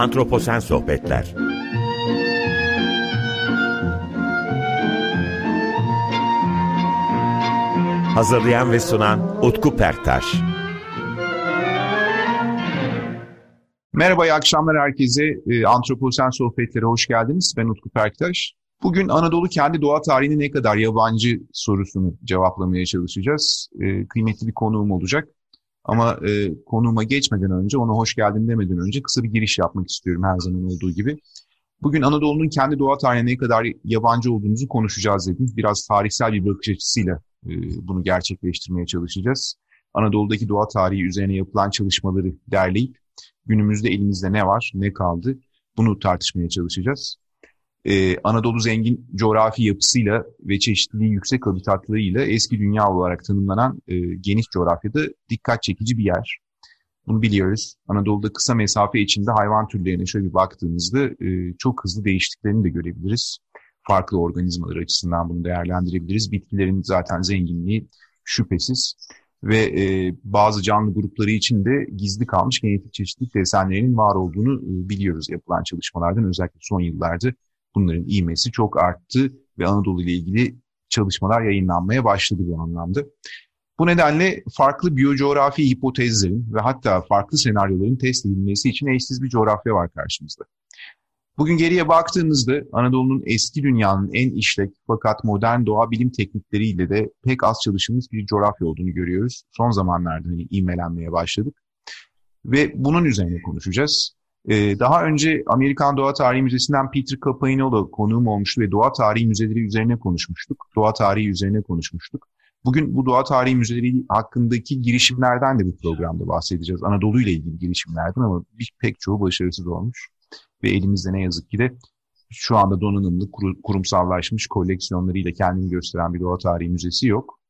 Antroposen Sohbetler Hazırlayan ve sunan Utku Perktaş Merhaba, iyi akşamlar herkese. Ee, Antroposen Sohbetlere hoş geldiniz. Ben Utku Perktaş. Bugün Anadolu kendi doğa tarihine ne kadar yabancı sorusunu cevaplamaya çalışacağız. Ee, kıymetli bir konuğum olacak. Ama e, konuğuma geçmeden önce, ona hoş geldin demeden önce kısa bir giriş yapmak istiyorum her zaman olduğu gibi. Bugün Anadolu'nun kendi doğa tarihine ne kadar yabancı olduğumuzu konuşacağız dedim. Biraz tarihsel bir bakış açısıyla e, bunu gerçekleştirmeye çalışacağız. Anadolu'daki doğa tarihi üzerine yapılan çalışmaları derleyip günümüzde elimizde ne var, ne kaldı bunu tartışmaya çalışacağız. Ee, Anadolu zengin coğrafi yapısıyla ve çeşitliliği yüksek habitatlığıyla eski dünya olarak tanımlanan e, geniş coğrafyada dikkat çekici bir yer. Bunu biliyoruz. Anadolu'da kısa mesafe içinde hayvan türlerine şöyle bir baktığımızda e, çok hızlı değiştiklerini de görebiliriz. Farklı organizmalar açısından bunu değerlendirebiliriz. Bitkilerin zaten zenginliği şüphesiz ve e, bazı canlı grupları için de gizli kalmış genetik çeşitlilik desenlerinin var olduğunu e, biliyoruz yapılan çalışmalardan. Özellikle son yıllarda bunların ivmesi çok arttı ve Anadolu ile ilgili çalışmalar yayınlanmaya başladı bu anlamda. Bu nedenle farklı biyocoğrafi hipotezlerin ve hatta farklı senaryoların test edilmesi için eşsiz bir coğrafya var karşımızda. Bugün geriye baktığımızda Anadolu'nun eski dünyanın en işlek fakat modern doğa bilim teknikleriyle de pek az çalışılmış bir coğrafya olduğunu görüyoruz. Son zamanlarda hani imelenmeye başladık. Ve bunun üzerine konuşacağız. Ee, daha önce Amerikan Doğa Tarihi Müzesi'nden Peter Campagnolo konuğum olmuştu ve doğa tarihi müzeleri üzerine konuşmuştuk. Doğa tarihi üzerine konuşmuştuk. Bugün bu doğa tarihi müzeleri hakkındaki girişimlerden de bu programda bahsedeceğiz. Anadolu ile ilgili girişimlerden ama bir, pek çoğu başarısız olmuş. Ve elimizde ne yazık ki de şu anda donanımlı, kurumsallaşmış koleksiyonlarıyla kendini gösteren bir doğa tarihi müzesi yok.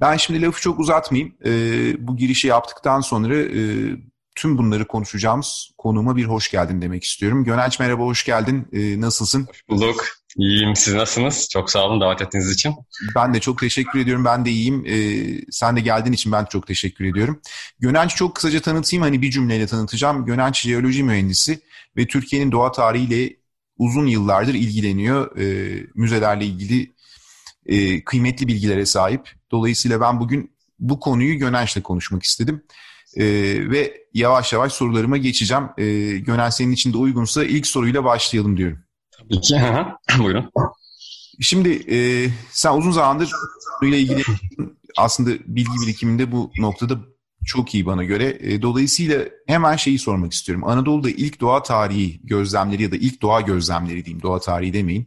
Ben şimdi lafı çok uzatmayayım. Ee, bu girişi yaptıktan sonra e, tüm bunları konuşacağımız konuğuma bir hoş geldin demek istiyorum. Gönenç merhaba, hoş geldin. Ee, nasılsın? Hoş bulduk. İyiyim. Siz nasılsınız? Çok sağ olun davet ettiğiniz için. Ben de çok teşekkür ediyorum. Ben de iyiyim. Ee, sen de geldiğin için ben de çok teşekkür ediyorum. Gönenç çok kısaca tanıtayım. Hani bir cümleyle tanıtacağım. Gönenç jeoloji mühendisi ve Türkiye'nin doğa tarihiyle uzun yıllardır ilgileniyor. Ee, müzelerle ilgili e, kıymetli bilgilere sahip. Dolayısıyla ben bugün bu konuyu Gönenç'le konuşmak istedim. Ee, ve yavaş yavaş sorularıma geçeceğim. Ee, Gönel senin için de uygunsa ilk soruyla başlayalım diyorum. Tabii ki. Buyurun. Şimdi e, sen uzun zamandır ile ilgili aslında bilgi birikiminde bu noktada çok iyi bana göre. E, dolayısıyla hemen şeyi sormak istiyorum. Anadolu'da ilk doğa tarihi gözlemleri ya da ilk doğa gözlemleri diyeyim, doğa tarihi demeyin.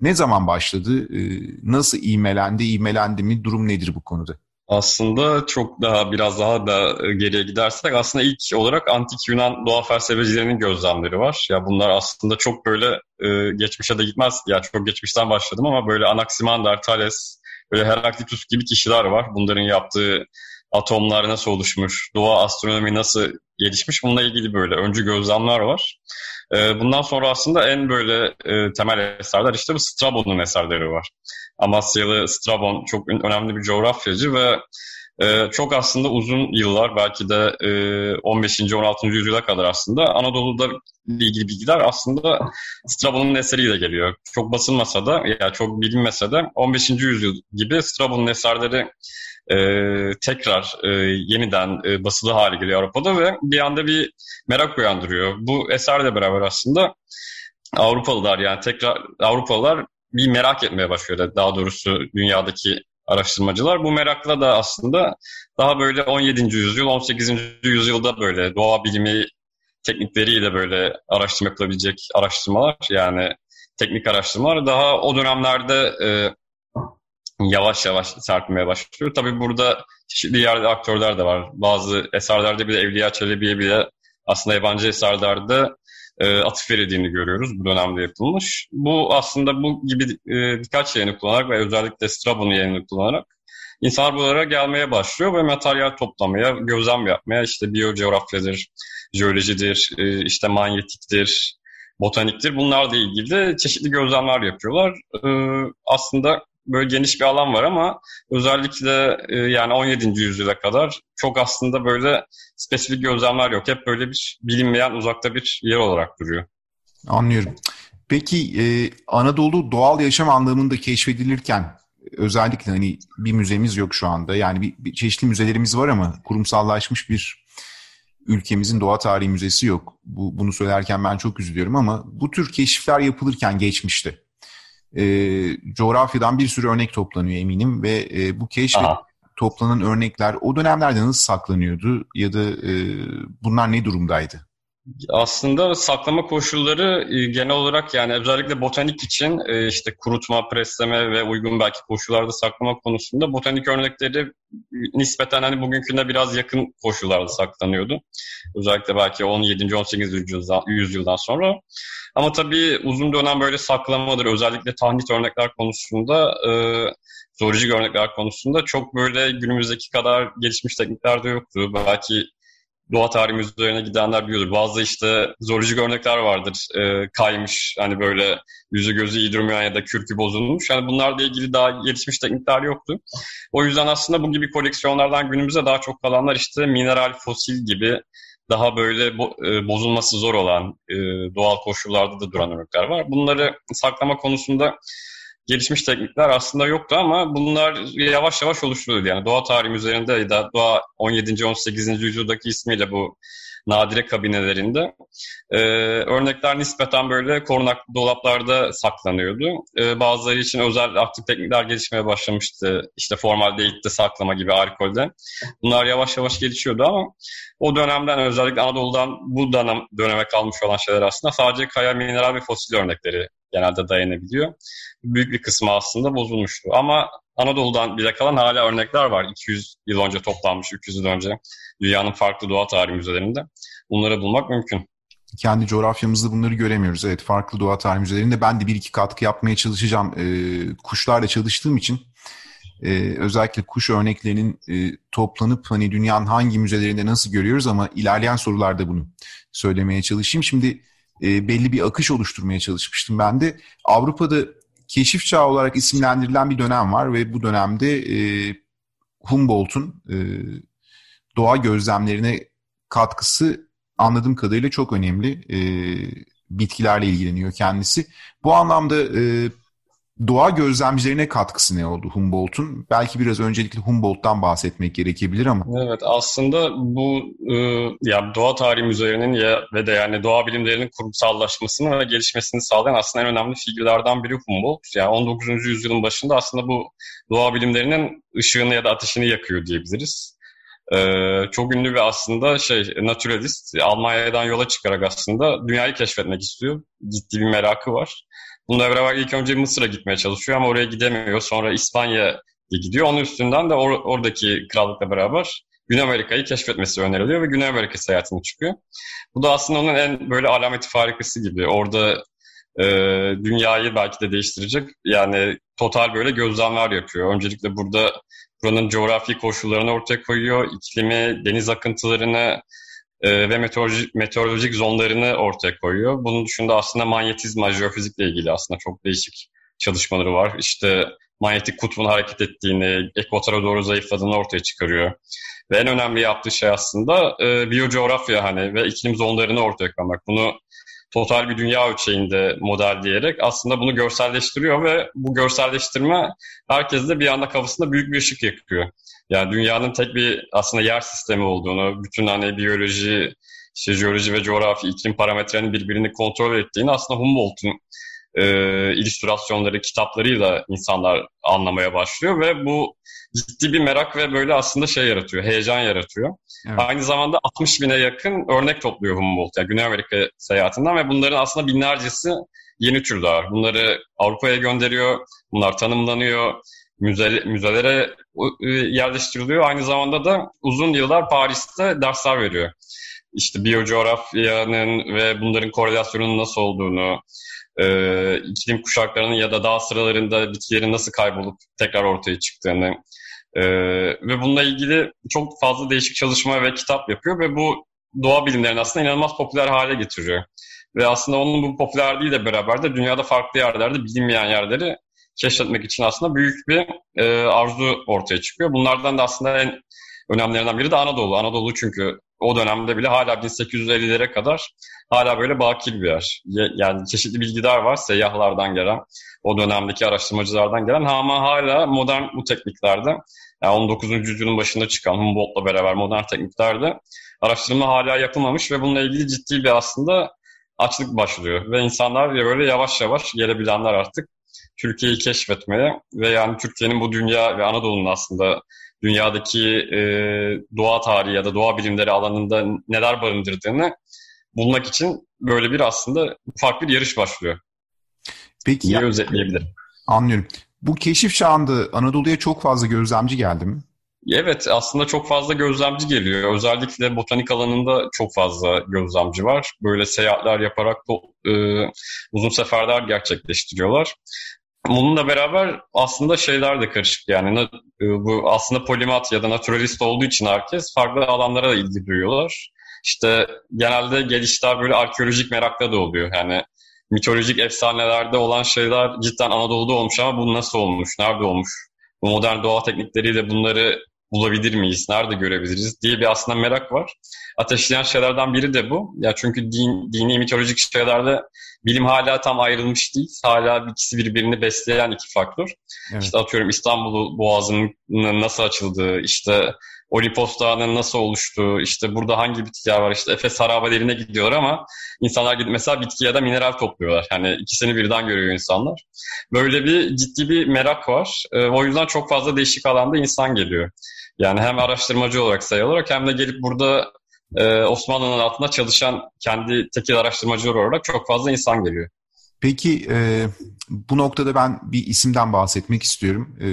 Ne zaman başladı? E, nasıl iğmelendi, iğmelendi mi? Durum nedir bu konuda? Aslında çok daha biraz daha da geriye gidersek aslında ilk olarak antik Yunan doğa felsefecilerinin gözlemleri var. Ya bunlar aslında çok böyle e, geçmişe de gitmez. Ya çok geçmişten başladım ama böyle Anaximander, Thales, böyle Heraklitus gibi kişiler var. Bunların yaptığı atomlar nasıl oluşmuş, doğa astronomi nasıl gelişmiş bununla ilgili böyle öncü gözlemler var. E, bundan sonra aslında en böyle e, temel eserler işte bu Strabon'un eserleri var. Amasyalı Strabon çok önemli bir coğrafyacı ve e, çok aslında uzun yıllar belki de e, 15. 16. yüzyıla kadar aslında Anadolu'da ilgili bilgiler aslında Strabon'un eseriyle geliyor. Çok basılmasa da ya çok bilinmese de 15. yüzyıl gibi Strabon'un eserleri e, tekrar e, yeniden e, basılı hale geliyor Avrupa'da ve bir anda bir merak uyandırıyor. Bu eserle beraber aslında Avrupalılar yani tekrar Avrupalılar bir merak etmeye başlıyor daha doğrusu dünyadaki araştırmacılar. Bu merakla da aslında daha böyle 17. yüzyıl, 18. yüzyılda böyle doğa bilimi teknikleriyle böyle araştırma yapılabilecek araştırmalar yani teknik araştırmalar daha o dönemlerde e, yavaş yavaş serpmeye başlıyor. Tabii burada çeşitli yerde aktörler de var. Bazı eserlerde bile Evliya Çelebi'ye bile aslında yabancı eserlerde e, atıf verildiğini görüyoruz bu dönemde yapılmış. Bu aslında bu gibi e, birkaç yayını kullanarak ve özellikle Strabon'un yayını kullanarak insanlar buralara gelmeye başlıyor ve materyal toplamaya, gözlem yapmaya işte biyocoğrafyadır, jeolojidir, e, işte manyetiktir, botaniktir bunlarla ilgili çeşitli gözlemler yapıyorlar. E, aslında böyle geniş bir alan var ama özellikle e, yani 17. yüzyıla kadar çok aslında böyle spesifik gözlemler yok. Hep böyle bir bilinmeyen uzakta bir yer olarak duruyor. Anlıyorum. Peki e, Anadolu doğal yaşam anlamında keşfedilirken özellikle hani bir müzemiz yok şu anda. Yani bir, bir çeşitli müzelerimiz var ama kurumsallaşmış bir ülkemizin doğa tarihi müzesi yok. Bu, bunu söylerken ben çok üzülüyorum ama bu tür keşifler yapılırken geçmişti. E, coğrafyadan bir sürü örnek toplanıyor eminim ve e, bu keşfe toplanan örnekler o dönemlerde nasıl saklanıyordu ya da e, bunlar ne durumdaydı? Aslında saklama koşulları e, genel olarak yani özellikle botanik için e, işte kurutma, presleme ve uygun belki koşullarda saklama konusunda botanik örnekleri nispeten hani bugünküne biraz yakın koşullarda saklanıyordu. Özellikle belki 17. 18. yüzyıldan, yüzyıldan sonra. Ama tabii uzun dönem böyle saklamadır özellikle tahnit örnekler konusunda e, zoolojik örnekler konusunda çok böyle günümüzdeki kadar gelişmiş teknikler de yoktu. Belki doğa tarihi müzelerine gidenler biliyordur. Bazı işte zoolojik örnekler vardır. E, kaymış hani böyle yüzü gözü iyi ya da kürkü bozulmuş. Yani bunlarla ilgili daha gelişmiş teknikler yoktu. O yüzden aslında bu gibi koleksiyonlardan günümüze daha çok kalanlar işte mineral, fosil gibi daha böyle bo, e, bozulması zor olan e, doğal koşullarda da duran örnekler var. Bunları saklama konusunda gelişmiş teknikler aslında yoktu ama bunlar yavaş yavaş oluşturuldu. Yani doğa tarihi üzerinde ya da doğa 17. 18. yüzyıldaki ismiyle bu nadire kabinelerinde e, örnekler nispeten böyle korunaklı dolaplarda saklanıyordu. E, bazıları için özel aktif teknikler gelişmeye başlamıştı. İşte formaldehit'te saklama gibi alkolde. Bunlar yavaş yavaş gelişiyordu ama o dönemden özellikle Anadolu'dan bu dönem, döneme kalmış olan şeyler aslında sadece kaya, mineral ve fosil örnekleri genelde dayanabiliyor. Büyük bir kısmı aslında bozulmuştu. Ama Anadolu'dan bile kalan hala örnekler var. 200 yıl önce toplanmış, 300 yıl önce dünyanın farklı doğa tarihi müzelerinde. Bunları bulmak mümkün. Kendi coğrafyamızda bunları göremiyoruz. Evet farklı doğa tarihi müzelerinde ben de bir iki katkı yapmaya çalışacağım. Ee, kuşlarla çalıştığım için e, özellikle kuş örneklerinin e, toplanıp hani dünyanın hangi müzelerinde nasıl görüyoruz ama ilerleyen sorularda bunu söylemeye çalışayım. Şimdi e, belli bir akış oluşturmaya çalışmıştım ben de. Avrupa'da keşif çağı olarak isimlendirilen bir dönem var ve bu dönemde e, Humboldt'un e, doğa gözlemlerine katkısı anladığım kadarıyla çok önemli. E, bitkilerle ilgileniyor kendisi. Bu anlamda e, doğa gözlemcilerine katkısı ne oldu Humboldt'un? Belki biraz öncelikle Humboldt'tan bahsetmek gerekebilir ama. Evet aslında bu e, ya doğa tarihi müzelerinin ya ve de yani doğa bilimlerinin kurumsallaşmasını ve gelişmesini sağlayan aslında en önemli figürlerden biri Humboldt. Yani 19. yüzyılın başında aslında bu doğa bilimlerinin ışığını ya da ateşini yakıyor diyebiliriz. Ee, çok ünlü ve aslında şey naturalist Almanya'dan yola çıkarak aslında dünyayı keşfetmek istiyor. Ciddi bir merakı var. Bununla beraber ilk önce Mısır'a gitmeye çalışıyor ama oraya gidemiyor. Sonra İspanya'ya gidiyor. Onun üstünden de or- oradaki krallıkla beraber Güney Amerika'yı keşfetmesi öneriliyor ve Güney Amerika seyahatine çıkıyor. Bu da aslında onun en böyle alameti farikası gibi. Orada e, dünyayı belki de değiştirecek. Yani total böyle gözlemler yapıyor. Öncelikle burada buranın coğrafi koşullarını ortaya koyuyor. İklimi, deniz akıntılarını, e, ve meteorolojik, meteorolojik zonlarını ortaya koyuyor. Bunun dışında aslında manyetizma, jeofizikle ilgili aslında çok değişik çalışmaları var. İşte manyetik kutbun hareket ettiğini, ekvatora doğru zayıfladığını ortaya çıkarıyor. Ve en önemli yaptığı şey aslında e, biyocoğrafya hani ve iklim zonlarını ortaya koymak. Bunu total bir dünya ölçeğinde modelleyerek aslında bunu görselleştiriyor ve bu görselleştirme herkeste bir anda kafasında büyük bir ışık yakıyor. Yani dünyanın tek bir aslında yer sistemi olduğunu, bütün hani biyoloji, işte jeoloji ve coğrafi iklim parametrelerinin birbirini kontrol ettiğini aslında Humboldt'un e, illüstrasyonları, kitaplarıyla insanlar anlamaya başlıyor ve bu ciddi bir merak ve böyle aslında şey yaratıyor, heyecan yaratıyor. Evet. Aynı zamanda 60 bine yakın örnek topluyor Humboldt, yani Güney Amerika seyahatinden ve bunların aslında binlercesi yeni türler. Bunları Avrupa'ya gönderiyor, bunlar tanımlanıyor, müze, müzelere e, yerleştiriliyor. Aynı zamanda da uzun yıllar Paris'te dersler veriyor. İşte biyocoğrafyanın ve bunların korelasyonunun nasıl olduğunu, e, iklim kuşaklarının ya da dağ sıralarında bitkilerin nasıl kaybolup tekrar ortaya çıktığını e, ve bununla ilgili çok fazla değişik çalışma ve kitap yapıyor ve bu doğa bilimlerini aslında inanılmaz popüler hale getiriyor. Ve aslında onun bu popülerliğiyle beraber de dünyada farklı yerlerde bilinmeyen yerleri keşfetmek için aslında büyük bir e, arzu ortaya çıkıyor. Bunlardan da aslında en önemlilerinden biri de Anadolu. Anadolu çünkü o dönemde bile hala 1850'lere kadar hala böyle bakir bir yer. Yani çeşitli bilgiler var seyyahlardan gelen, o dönemdeki araştırmacılardan gelen ama hala modern bu tekniklerde yani 19. yüzyılın başında çıkan Humboldt'la beraber modern tekniklerde araştırma hala yapılmamış ve bununla ilgili ciddi bir aslında açlık başlıyor. Ve insanlar böyle yavaş yavaş gelebilenler artık Türkiye'yi keşfetmeye ve yani Türkiye'nin bu dünya ve Anadolu'nun aslında dünyadaki e, doğa tarihi ya da doğa bilimleri alanında neler barındırdığını bulmak için böyle bir aslında farklı bir yarış başlıyor. Peki diye ya, özetleyebilirim. Anlıyorum. Bu keşif çağında Anadolu'ya çok fazla gözlemci geldi mi? Evet aslında çok fazla gözlemci geliyor. Özellikle botanik alanında çok fazla gözlemci var. Böyle seyahatler yaparak e, uzun seferler gerçekleştiriyorlar. Bununla beraber aslında şeyler de karışık yani e, bu aslında polimat ya da naturalist olduğu için herkes farklı alanlara da ilgi duyuyorlar. İşte genelde gelişler böyle arkeolojik merakla da oluyor. Yani mitolojik efsanelerde olan şeyler cidden Anadolu'da olmuş ama bu nasıl olmuş, nerede olmuş? Bu modern doğa teknikleriyle bunları bulabilir miyiz, nerede görebiliriz diye bir aslında merak var. Ateşleyen şeylerden biri de bu. Ya çünkü din, dini mitolojik şeylerde bilim hala tam ayrılmış değil. Hala ikisi birbirini besleyen iki faktör. Evet. İşte atıyorum İstanbul Boğazı'nın nasıl açıldığı, işte Olimpos Dağı'nın nasıl oluştuğu, işte burada hangi bitkiler var, işte Efes harabelerine gidiyorlar ama insanlar gidip mesela bitki ya da mineral topluyorlar. Yani ikisini birden görüyor insanlar. Böyle bir ciddi bir merak var. E, o yüzden çok fazla değişik alanda insan geliyor. Yani hem araştırmacı olarak sayılarak hem de gelip burada e, Osmanlı'nın altında çalışan kendi tekil araştırmacılar olarak çok fazla insan geliyor. Peki e, bu noktada ben bir isimden bahsetmek istiyorum. E,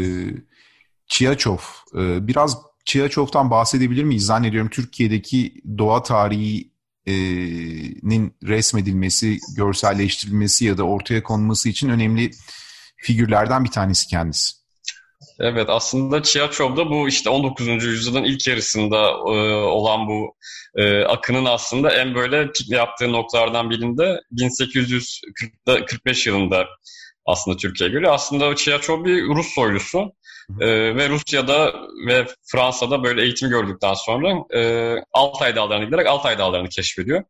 Çiyaçov. E, biraz Çiyaçov'tan bahsedebilir miyiz? Zannediyorum Türkiye'deki doğa tarihinin resmedilmesi, görselleştirilmesi ya da ortaya konması için önemli figürlerden bir tanesi kendisi. Evet aslında Çiyaçov'da bu işte 19. yüzyılın ilk yarısında e, olan bu e, akının aslında en böyle pik yaptığı noktalardan birinde 1845 yılında aslında Türkiye'ye göre. Aslında Çiyaçov bir Rus soylusu. Ee, ve Rusya'da ve Fransa'da böyle eğitim gördükten sonra e, Altay Dağları'na giderek Altay Dağları'nı keşfediyor.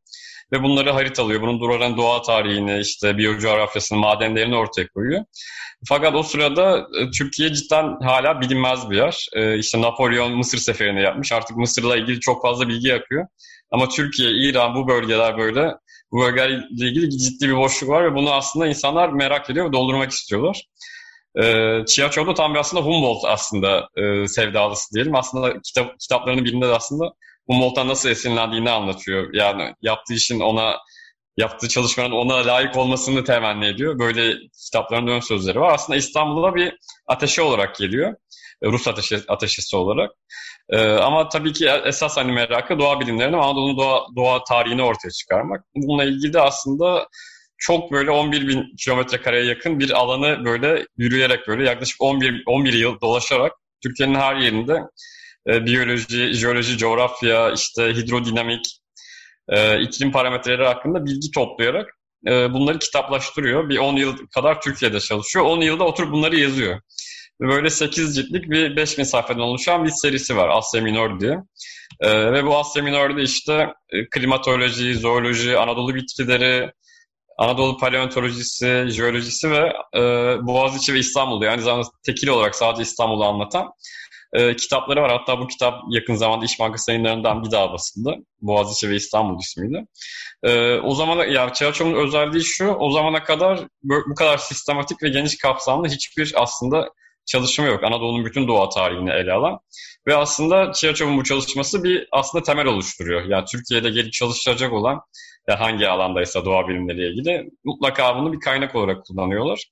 Ve bunları haritalıyor. Bunun duran doğa tarihini, işte biyocoğrafyasını, madenlerini ortaya koyuyor. Fakat o sırada e, Türkiye cidden hala bilinmez bir yer. E, işte Napolyon Mısır seferini yapmış. Artık Mısır'la ilgili çok fazla bilgi yakıyor. Ama Türkiye, İran bu bölgeler böyle bu bölgelerle ilgili ciddi bir boşluk var ve bunu aslında insanlar merak ediyor ve doldurmak istiyorlar. E, Chiacho'da tam bir aslında Humboldt aslında e, sevdalısı diyelim. Aslında kitap, kitaplarının birinde de aslında Humboldt'tan nasıl esinlendiğini anlatıyor. Yani yaptığı işin ona yaptığı çalışmanın ona layık olmasını temenni ediyor. Böyle kitapların ön sözleri var. Aslında İstanbul'a bir ateşe olarak geliyor. E, Rus ateşi, ateşesi olarak. Ee, ama tabii ki esas hani merakı doğa bilimlerini Anadolu'nun doğa, doğa tarihini ortaya çıkarmak. Bununla ilgili de aslında çok böyle 11 bin kilometre kareye yakın bir alanı böyle yürüyerek böyle yaklaşık 11, 11 yıl dolaşarak Türkiye'nin her yerinde e, biyoloji, jeoloji, coğrafya, işte hidrodinamik, e, iklim parametreleri hakkında bilgi toplayarak e, bunları kitaplaştırıyor. Bir 10 yıl kadar Türkiye'de çalışıyor. 10 yılda oturup bunları yazıyor. Böyle 8 ciltlik bir 5000 sayfadan oluşan bir serisi var Asya Minor diye. E, ve bu Asya Minor'da işte e, klimatoloji, zooloji, Anadolu bitkileri, Anadolu paleontolojisi, jeolojisi ve e, Boğaziçi ve İstanbul'da yani zamanda tekil olarak sadece İstanbul'u anlatan e, kitapları var. Hatta bu kitap yakın zamanda İş Bankası yayınlarından bir daha basıldı. Boğaziçi ve İstanbul ismiyle. E, o zaman yani Çerçoğlu'nun özelliği şu, o zamana kadar bu kadar sistematik ve geniş kapsamlı hiçbir aslında çalışma yok. Anadolu'nun bütün doğa tarihini ele alan. Ve aslında Çerçoğlu'nun bu çalışması bir aslında temel oluşturuyor. Yani Türkiye'de gelip çalışacak olan ya hangi alandaysa doğa bilimleriyle ilgili mutlaka bunu bir kaynak olarak kullanıyorlar.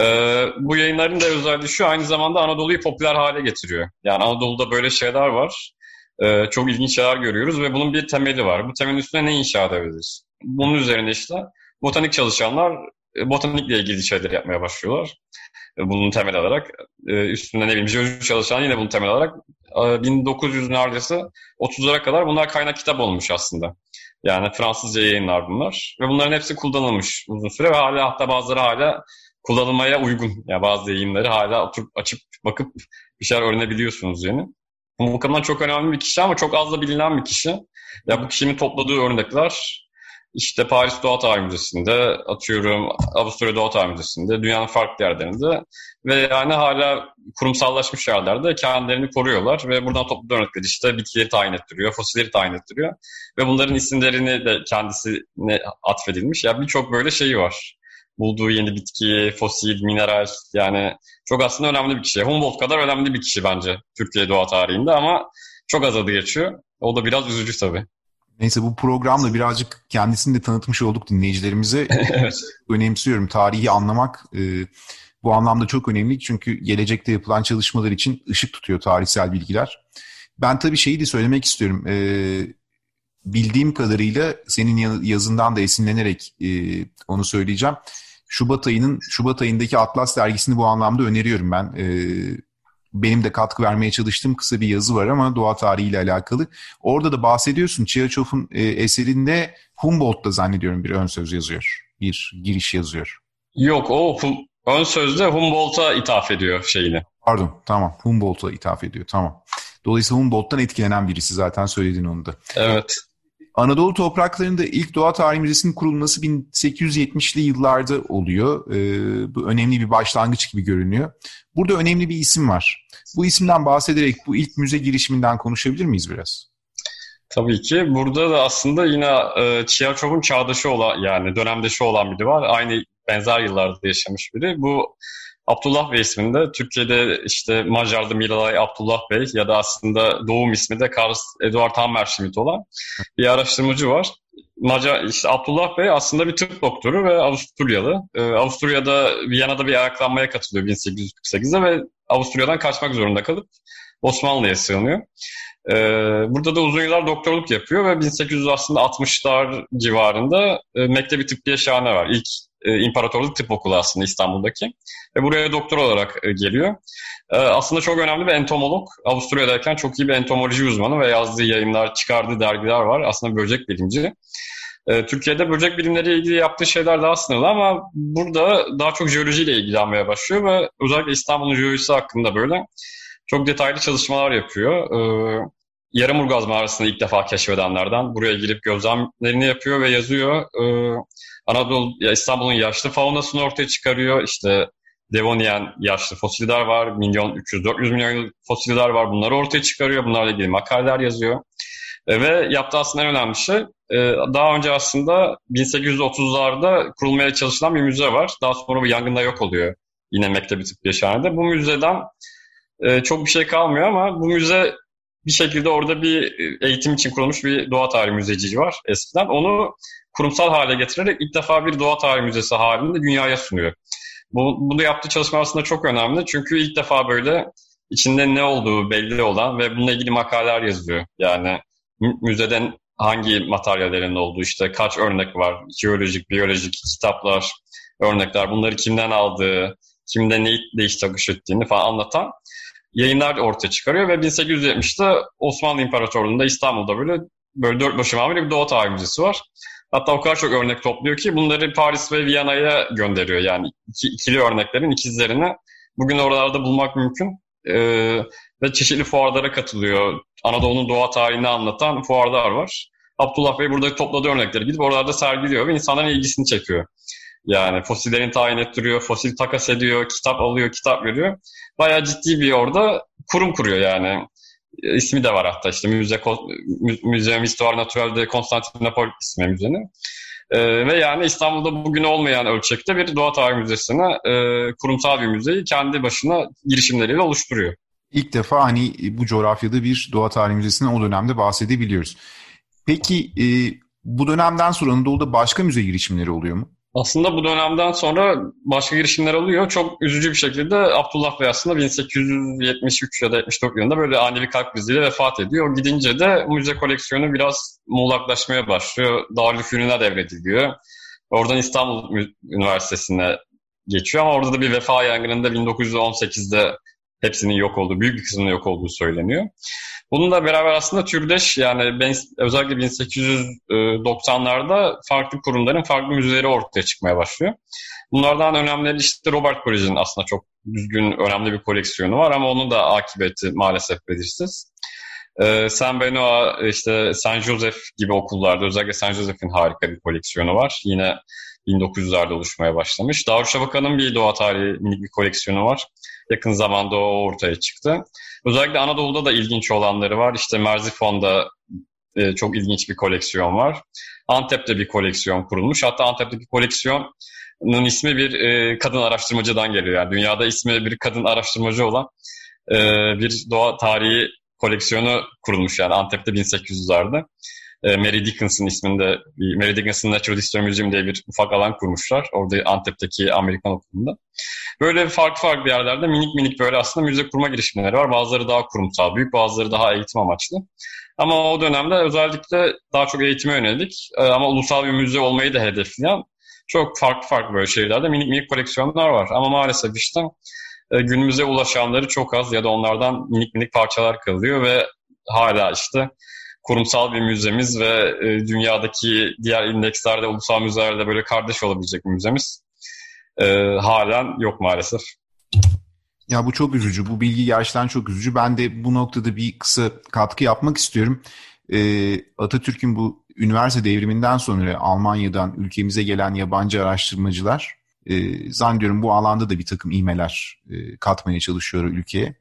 Ee, bu yayınların da özelliği şu aynı zamanda Anadolu'yu popüler hale getiriyor. Yani Anadolu'da böyle şeyler var. Ee, çok ilginç şeyler görüyoruz ve bunun bir temeli var. Bu temelin üstüne ne inşa edebiliriz? Bunun üzerine işte botanik çalışanlar e, botanikle ilgili şeyler yapmaya başlıyorlar. E, bunun temel alarak. E, üstünde ne bileyim jeoloji çalışan yine bunun temel alarak 1900 neredeyse 30'lara kadar bunlar kaynak kitap olmuş aslında. Yani Fransızca yayınlar bunlar. Ve bunların hepsi kullanılmış uzun süre ve hala hatta bazıları hala kullanılmaya uygun. Yani bazı yayınları hala oturup açıp bakıp bir şeyler öğrenebiliyorsunuz yani. Bu bakımdan çok önemli bir kişi ama çok az da bilinen bir kişi. Ya bu kişinin topladığı örnekler işte Paris Doğa Tarihi Müzesi'nde, atıyorum Avusturya Doğa Tarihi Müzesi'nde, dünyanın farklı yerlerinde ve yani hala kurumsallaşmış yerlerde kendilerini koruyorlar ve buradan topladığı örnekler işte bitkileri tayin ettiriyor, fosilleri tayin ettiriyor ve bunların isimlerini de kendisine atfedilmiş. Ya yani birçok böyle şeyi var. Bulduğu yeni bitki, fosil, mineral yani çok aslında önemli bir kişi. Humboldt kadar önemli bir kişi bence Türkiye doğa tarihinde ama çok az adı geçiyor. O da biraz üzücü tabii. Neyse bu programla birazcık kendisini de tanıtmış olduk dinleyicilerimize. evet. Önemsiyorum. Tarihi anlamak e, bu anlamda çok önemli. Çünkü gelecekte yapılan çalışmalar için ışık tutuyor tarihsel bilgiler. Ben tabii şeyi de söylemek istiyorum. E, bildiğim kadarıyla senin yazından da esinlenerek e, onu söyleyeceğim. Şubat ayının Şubat ayındaki Atlas dergisini bu anlamda öneriyorum ben. E, benim de katkı vermeye çalıştığım kısa bir yazı var ama doğa tarihiyle alakalı. Orada da bahsediyorsun. Çiğaçov'un e, eserinde Humboldt da zannediyorum bir ön söz yazıyor. Bir giriş yazıyor. Yok o ön sözde Humboldt'a ithaf ediyor şeyini. Pardon tamam Humboldt'a ithaf ediyor tamam. Dolayısıyla Humboldt'tan etkilenen birisi zaten söyledin onu da. Evet. Anadolu topraklarında ilk Doğa Tarihi Müzesi'nin kurulması 1870'li yıllarda oluyor. Ee, bu önemli bir başlangıç gibi görünüyor. Burada önemli bir isim var. Bu isimden bahsederek bu ilk müze girişiminden konuşabilir miyiz biraz? Tabii ki. Burada da aslında yine e, Çiğerçov'un çağdaşı olan yani dönemdeşi olan biri var. Aynı benzer yıllarda yaşamış biri. Bu Abdullah Bey isminde. Türkiye'de işte Macar'da Miralay Abdullah Bey ya da aslında doğum ismi de Karl Eduard Hammerschmidt olan bir araştırmacı var. Macar, işte Abdullah Bey aslında bir tıp doktoru ve Avusturyalı. Ee, Avusturya'da Viyana'da bir ayaklanmaya katılıyor 1848'de ve Avusturya'dan kaçmak zorunda kalıp Osmanlı'ya sığınıyor. Ee, burada da uzun yıllar doktorluk yapıyor ve 1860'lar civarında e, Mektebi Tıbbiye Şahane var. İlk e, İmparatorluk Tıp Okulu aslında İstanbul'daki. Ve buraya doktor olarak e, geliyor. E, aslında çok önemli bir entomolog. Avusturya'dayken çok iyi bir entomoloji uzmanı ve yazdığı yayınlar, çıkardığı dergiler var. Aslında böcek bilimci. Türkiye'de böcek bilimleriyle ilgili yaptığı şeyler daha sınırlı ama burada daha çok jeolojiyle ilgilenmeye başlıyor ve özellikle İstanbul'un jeolojisi hakkında böyle çok detaylı çalışmalar yapıyor. Yaramurgaz mağarasını ilk defa keşfedenlerden buraya girip gözlemlerini yapıyor ve yazıyor. Anadolu, ya İstanbul'un yaşlı faunasını ortaya çıkarıyor. İşte Devonian yaşlı fosiller var. Milyon 300-400 milyon yıl fosiller var. Bunları ortaya çıkarıyor. Bunlarla ilgili makaleler yazıyor. E, ve yaptığı aslında en önemli şey e, daha önce aslında 1830'larda kurulmaya çalışılan bir müze var. Daha sonra bu yangında yok oluyor. Yine Mektebi Tıbbiye Şahane'de. Bu müzeden e, çok bir şey kalmıyor ama bu müze bir şekilde orada bir eğitim için kurulmuş bir doğa tarihi müzeciliği var eskiden. Onu kurumsal hale getirerek ilk defa bir doğa tarihi müzesi halinde dünyaya sunuyor. Bu, bunu yaptığı çalışma aslında çok önemli. Çünkü ilk defa böyle içinde ne olduğu belli olan ve bununla ilgili makaleler yazıyor. Yani müzeden hangi materyallerin olduğu işte kaç örnek var, jeolojik, biyolojik kitaplar, örnekler, bunları kimden aldığı, kimde neyi değiş takış ettiğini falan anlatan yayınlar ortaya çıkarıyor ve 1870'te Osmanlı İmparatorluğu'nda İstanbul'da böyle böyle dört başı bir Doğu Tarihi Müzesi var. Hatta o kadar çok örnek topluyor ki bunları Paris ve Viyana'ya gönderiyor. Yani iki, ikili örneklerin ikizlerini bugün oralarda bulmak mümkün. Ee, ve çeşitli fuarlara katılıyor. Anadolu'nun doğa tarihini anlatan fuarlar var. Abdullah Bey burada topladığı örnekleri gidip oralarda sergiliyor ve insanların ilgisini çekiyor. Yani fosillerini tayin ettiriyor, fosil takas ediyor, kitap alıyor, kitap veriyor. Bayağı ciddi bir orada kurum kuruyor yani. E, ismi de var hatta işte Müze, Müze Histoire Naturelle de Konstantinopol ismi müzenin. E, ve yani İstanbul'da bugün olmayan ölçekte bir doğa tarihi müzesine e, kurumsal bir müzeyi kendi başına girişimleriyle oluşturuyor. İlk defa hani bu coğrafyada bir doğa tarihi müzesinden o dönemde bahsedebiliyoruz. Peki e, bu dönemden sonra Anadolu'da başka müze girişimleri oluyor mu? Aslında bu dönemden sonra başka girişimler oluyor. Çok üzücü bir şekilde Abdullah Bey aslında 1873 ya da 74 yılında böyle ani bir kalp kriziyle vefat ediyor. Gidince de müze koleksiyonu biraz muğlaklaşmaya başlıyor. Darülfünun'a devrediliyor. Oradan İstanbul Üniversitesi'ne geçiyor ama orada da bir vefa yangınında 1918'de hepsinin yok olduğu, büyük bir kısmının yok olduğu söyleniyor. Bununla beraber aslında türdeş yani ben, özellikle 1890'larda farklı kurumların farklı müzeleri ortaya çıkmaya başlıyor. Bunlardan önemlileri işte Robert Kolej'in aslında çok düzgün, önemli bir koleksiyonu var ama onun da akıbeti maalesef belirsiz. Ee, San Benoit, işte San Joseph gibi okullarda özellikle San Joseph'in harika bir koleksiyonu var. Yine 1900'lerde oluşmaya başlamış. Darüşşafaka'nın bir doğa tarihi minik bir koleksiyonu var. Yakın zamanda o ortaya çıktı. Özellikle Anadolu'da da ilginç olanları var. İşte Merzifon'da e, çok ilginç bir koleksiyon var. Antep'te bir koleksiyon kurulmuş. Hatta Antep'teki koleksiyonun ismi bir e, kadın araştırmacıdan geliyor. Yani dünyada ismi bir kadın araştırmacı olan e, bir doğa tarihi koleksiyonu kurulmuş yani Antep'te 1800'lerde. E, Mary Dickinson isminde, Mary Dickinson Natural History Museum diye bir ufak alan kurmuşlar. Orada Antep'teki Amerikan okulunda. Böyle farklı farklı yerlerde minik minik böyle aslında müze kurma girişimleri var. Bazıları daha kurumsal, büyük bazıları daha eğitim amaçlı. Ama o dönemde özellikle daha çok eğitime yönelik e, ama ulusal bir müze olmayı da hedefleyen çok farklı farklı böyle şehirlerde minik minik koleksiyonlar var. Ama maalesef işte e, günümüze ulaşanları çok az ya da onlardan minik minik parçalar kalıyor ve hala işte kurumsal bir müzemiz ve e, dünyadaki diğer indekslerde, ulusal müzelerde böyle kardeş olabilecek bir müzemiz e, halen yok maalesef. Ya bu çok üzücü. Bu bilgi gerçekten çok üzücü. Ben de bu noktada bir kısa katkı yapmak istiyorum. Ee, Atatürk'ün bu üniversite devriminden sonra Almanya'dan ülkemize gelen yabancı araştırmacılar e, zannediyorum bu alanda da bir takım imeler e, katmaya çalışıyor ülkeye.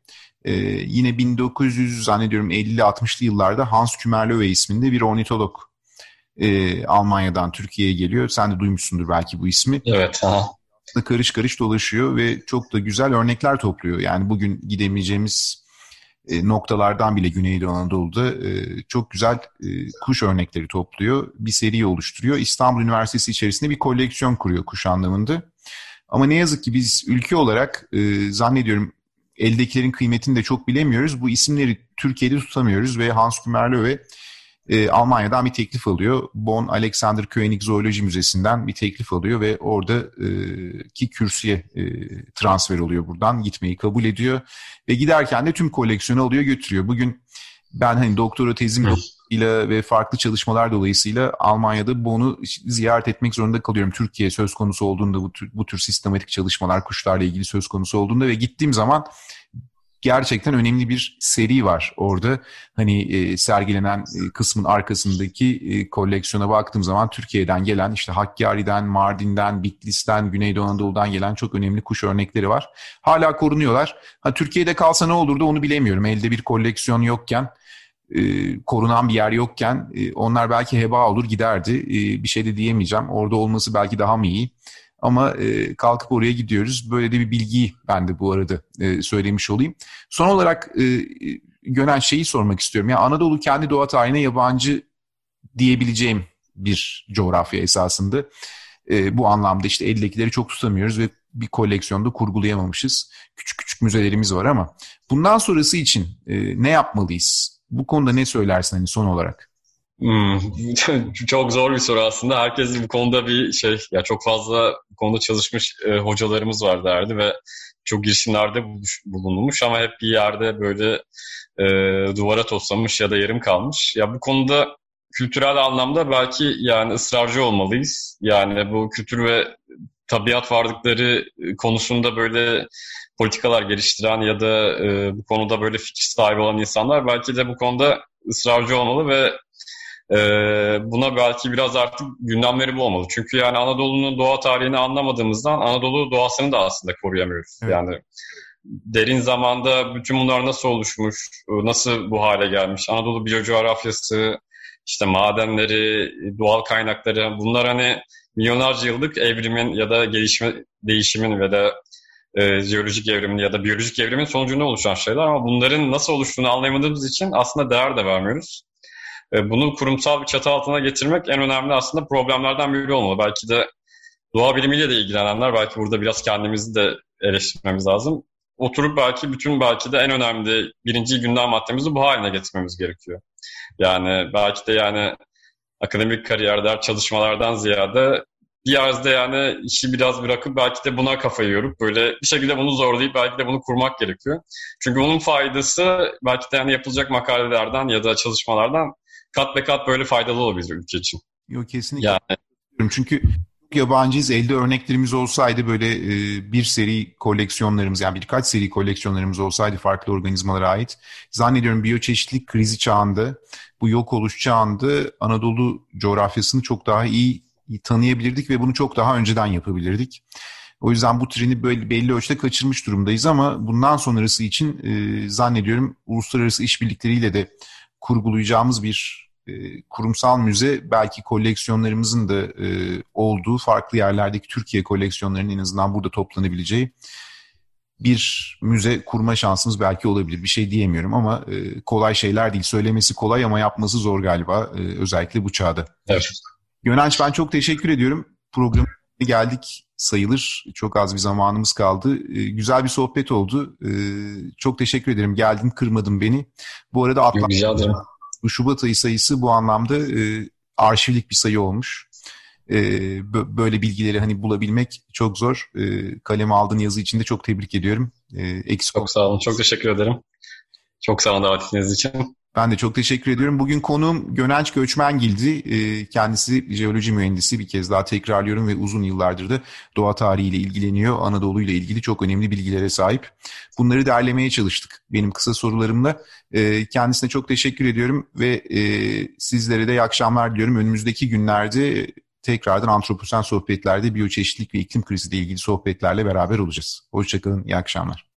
E, yine 1900 zannediyorum 50-60'lı yıllarda Hans Kümerlöwe isminde bir ornitolog e, Almanya'dan Türkiye'ye geliyor. Sen de duymuşsundur belki bu ismi. Evet. Aha. Karış karış dolaşıyor ve çok da güzel örnekler topluyor. Yani bugün gidemeyeceğimiz e, noktalardan bile Güneydoğu Anadolu'da e, çok güzel e, kuş örnekleri topluyor. Bir seri oluşturuyor. İstanbul Üniversitesi içerisinde bir koleksiyon kuruyor kuş anlamında. Ama ne yazık ki biz ülke olarak zannediyorum eldekilerin kıymetini de çok bilemiyoruz. Bu isimleri Türkiye'de tutamıyoruz ve Hans Kümerlöve e, Almanya'dan bir teklif alıyor. Bonn Alexander Koenig Zooloji Müzesi'nden bir teklif alıyor ve orada e, kürsüye e, transfer oluyor buradan. Gitmeyi kabul ediyor ve giderken de tüm koleksiyonu alıyor götürüyor. Bugün ben hani doktora tezim ile ve farklı çalışmalar dolayısıyla Almanya'da Bonn'u ziyaret etmek zorunda kalıyorum. Türkiye söz konusu olduğunda bu tür, bu tür sistematik çalışmalar kuşlarla ilgili söz konusu olduğunda ve gittiğim zaman gerçekten önemli bir seri var orada. Hani e, sergilenen e, kısmın arkasındaki e, koleksiyona baktığım zaman Türkiye'den gelen işte Hakkari'den, Mardin'den, Bitlis'ten, Güneydoğu Anadolu'dan gelen çok önemli kuş örnekleri var. Hala korunuyorlar. Ha, Türkiye'de kalsa ne olurdu onu bilemiyorum. Elde bir koleksiyon yokken e, korunan bir yer yokken e, onlar belki heba olur giderdi. E, bir şey de diyemeyeceğim. Orada olması belki daha mı iyi? Ama e, kalkıp oraya gidiyoruz. Böyle de bir bilgiyi ben de bu arada e, söylemiş olayım. Son olarak e, Gönen şeyi sormak istiyorum. Ya Anadolu kendi doğa tarihine yabancı diyebileceğim bir coğrafya esasında. E, bu anlamda işte eldekileri çok tutamıyoruz ve bir koleksiyonda kurgulayamamışız. Küçük küçük müzelerimiz var ama bundan sonrası için e, ne yapmalıyız? Bu konuda ne söylersin hani son olarak? Hmm, çok zor bir soru aslında. Herkes bu konuda bir şey, ya çok fazla bu konuda çalışmış e, hocalarımız var derdi ve çok girişimlerde bulunmuş ama hep bir yerde böyle e, duvara toslamış ya da yarım kalmış. Ya bu konuda kültürel anlamda belki yani ısrarcı olmalıyız. Yani bu kültür ve tabiat varlıkları konusunda böyle politikalar geliştiren ya da e, bu konuda böyle fikir sahibi olan insanlar belki de bu konuda ısrarcı olmalı ve e, buna belki biraz artık gündemleri bu olmalı. Çünkü yani Anadolu'nun doğa tarihini anlamadığımızdan Anadolu doğasını da aslında koruyamıyoruz. Evet. Yani derin zamanda bütün bunlar nasıl oluşmuş, nasıl bu hale gelmiş, Anadolu biyocoğrafyası, işte madenleri, doğal kaynakları bunlar hani milyonlarca yıllık evrimin ya da gelişme, değişimin ve de e, jeolojik evrimin ya da biyolojik evrimin sonucunda oluşan şeyler ama bunların nasıl oluştuğunu anlayamadığımız için aslında değer de vermiyoruz. E, bunu kurumsal bir çatı altına getirmek en önemli aslında problemlerden biri olmalı. Belki de doğa bilimiyle de ilgilenenler belki burada biraz kendimizi de eleştirmemiz lazım. Oturup belki bütün belki de en önemli birinci gündem maddemizi bu haline getirmemiz gerekiyor. Yani belki de yani akademik kariyerler, çalışmalardan ziyade bir yerde yani işi biraz bırakıp belki de buna kafayı yorup böyle bir şekilde bunu zorlayıp belki de bunu kurmak gerekiyor. Çünkü bunun faydası belki de yani yapılacak makalelerden ya da çalışmalardan kat ve kat böyle faydalı olabilir ülke için. Yok kesinlikle. Yani. Çünkü yabancıyız. Elde örneklerimiz olsaydı böyle e, bir seri koleksiyonlarımız yani birkaç seri koleksiyonlarımız olsaydı farklı organizmalara ait. Zannediyorum biyoçeşitlik krizi çağında bu yok oluş çağında Anadolu coğrafyasını çok daha iyi, tanıyabilirdik ve bunu çok daha önceden yapabilirdik. O yüzden bu treni böyle belli ölçüde kaçırmış durumdayız ama bundan sonrası için e, zannediyorum uluslararası işbirlikleriyle de kurgulayacağımız bir kurumsal müze belki koleksiyonlarımızın da e, olduğu farklı yerlerdeki Türkiye koleksiyonlarının en azından burada toplanabileceği bir müze kurma şansımız belki olabilir. Bir şey diyemiyorum ama e, kolay şeyler değil. Söylemesi kolay ama yapması zor galiba e, özellikle bu çağda. Evet. Gönenç ben çok teşekkür ediyorum. Programı geldik sayılır. Çok az bir zamanımız kaldı. E, güzel bir sohbet oldu. E, çok teşekkür ederim. Geldin kırmadın beni. Bu arada atlattım. Bu Şubat ayı sayısı bu anlamda e, arşivlik bir sayı olmuş. E, böyle bilgileri hani bulabilmek çok zor. E, kaleme aldığın yazı için de çok tebrik ediyorum. E, çok sağ olun, çok teşekkür ederim. Çok sağ olun davetiniz için. Ben de çok teşekkür ediyorum. Bugün konuğum Gönenç Göçmengil'di. E, kendisi jeoloji mühendisi bir kez daha tekrarlıyorum ve uzun yıllardır da doğa tarihiyle ilgileniyor. Anadolu ile ilgili çok önemli bilgilere sahip. Bunları derlemeye çalıştık benim kısa sorularımla. E, kendisine çok teşekkür ediyorum ve e, sizlere de iyi akşamlar diliyorum. Önümüzdeki günlerde tekrardan antroposen sohbetlerde biyoçeşitlik ve iklim krizi ile ilgili sohbetlerle beraber olacağız. Hoşçakalın, iyi akşamlar.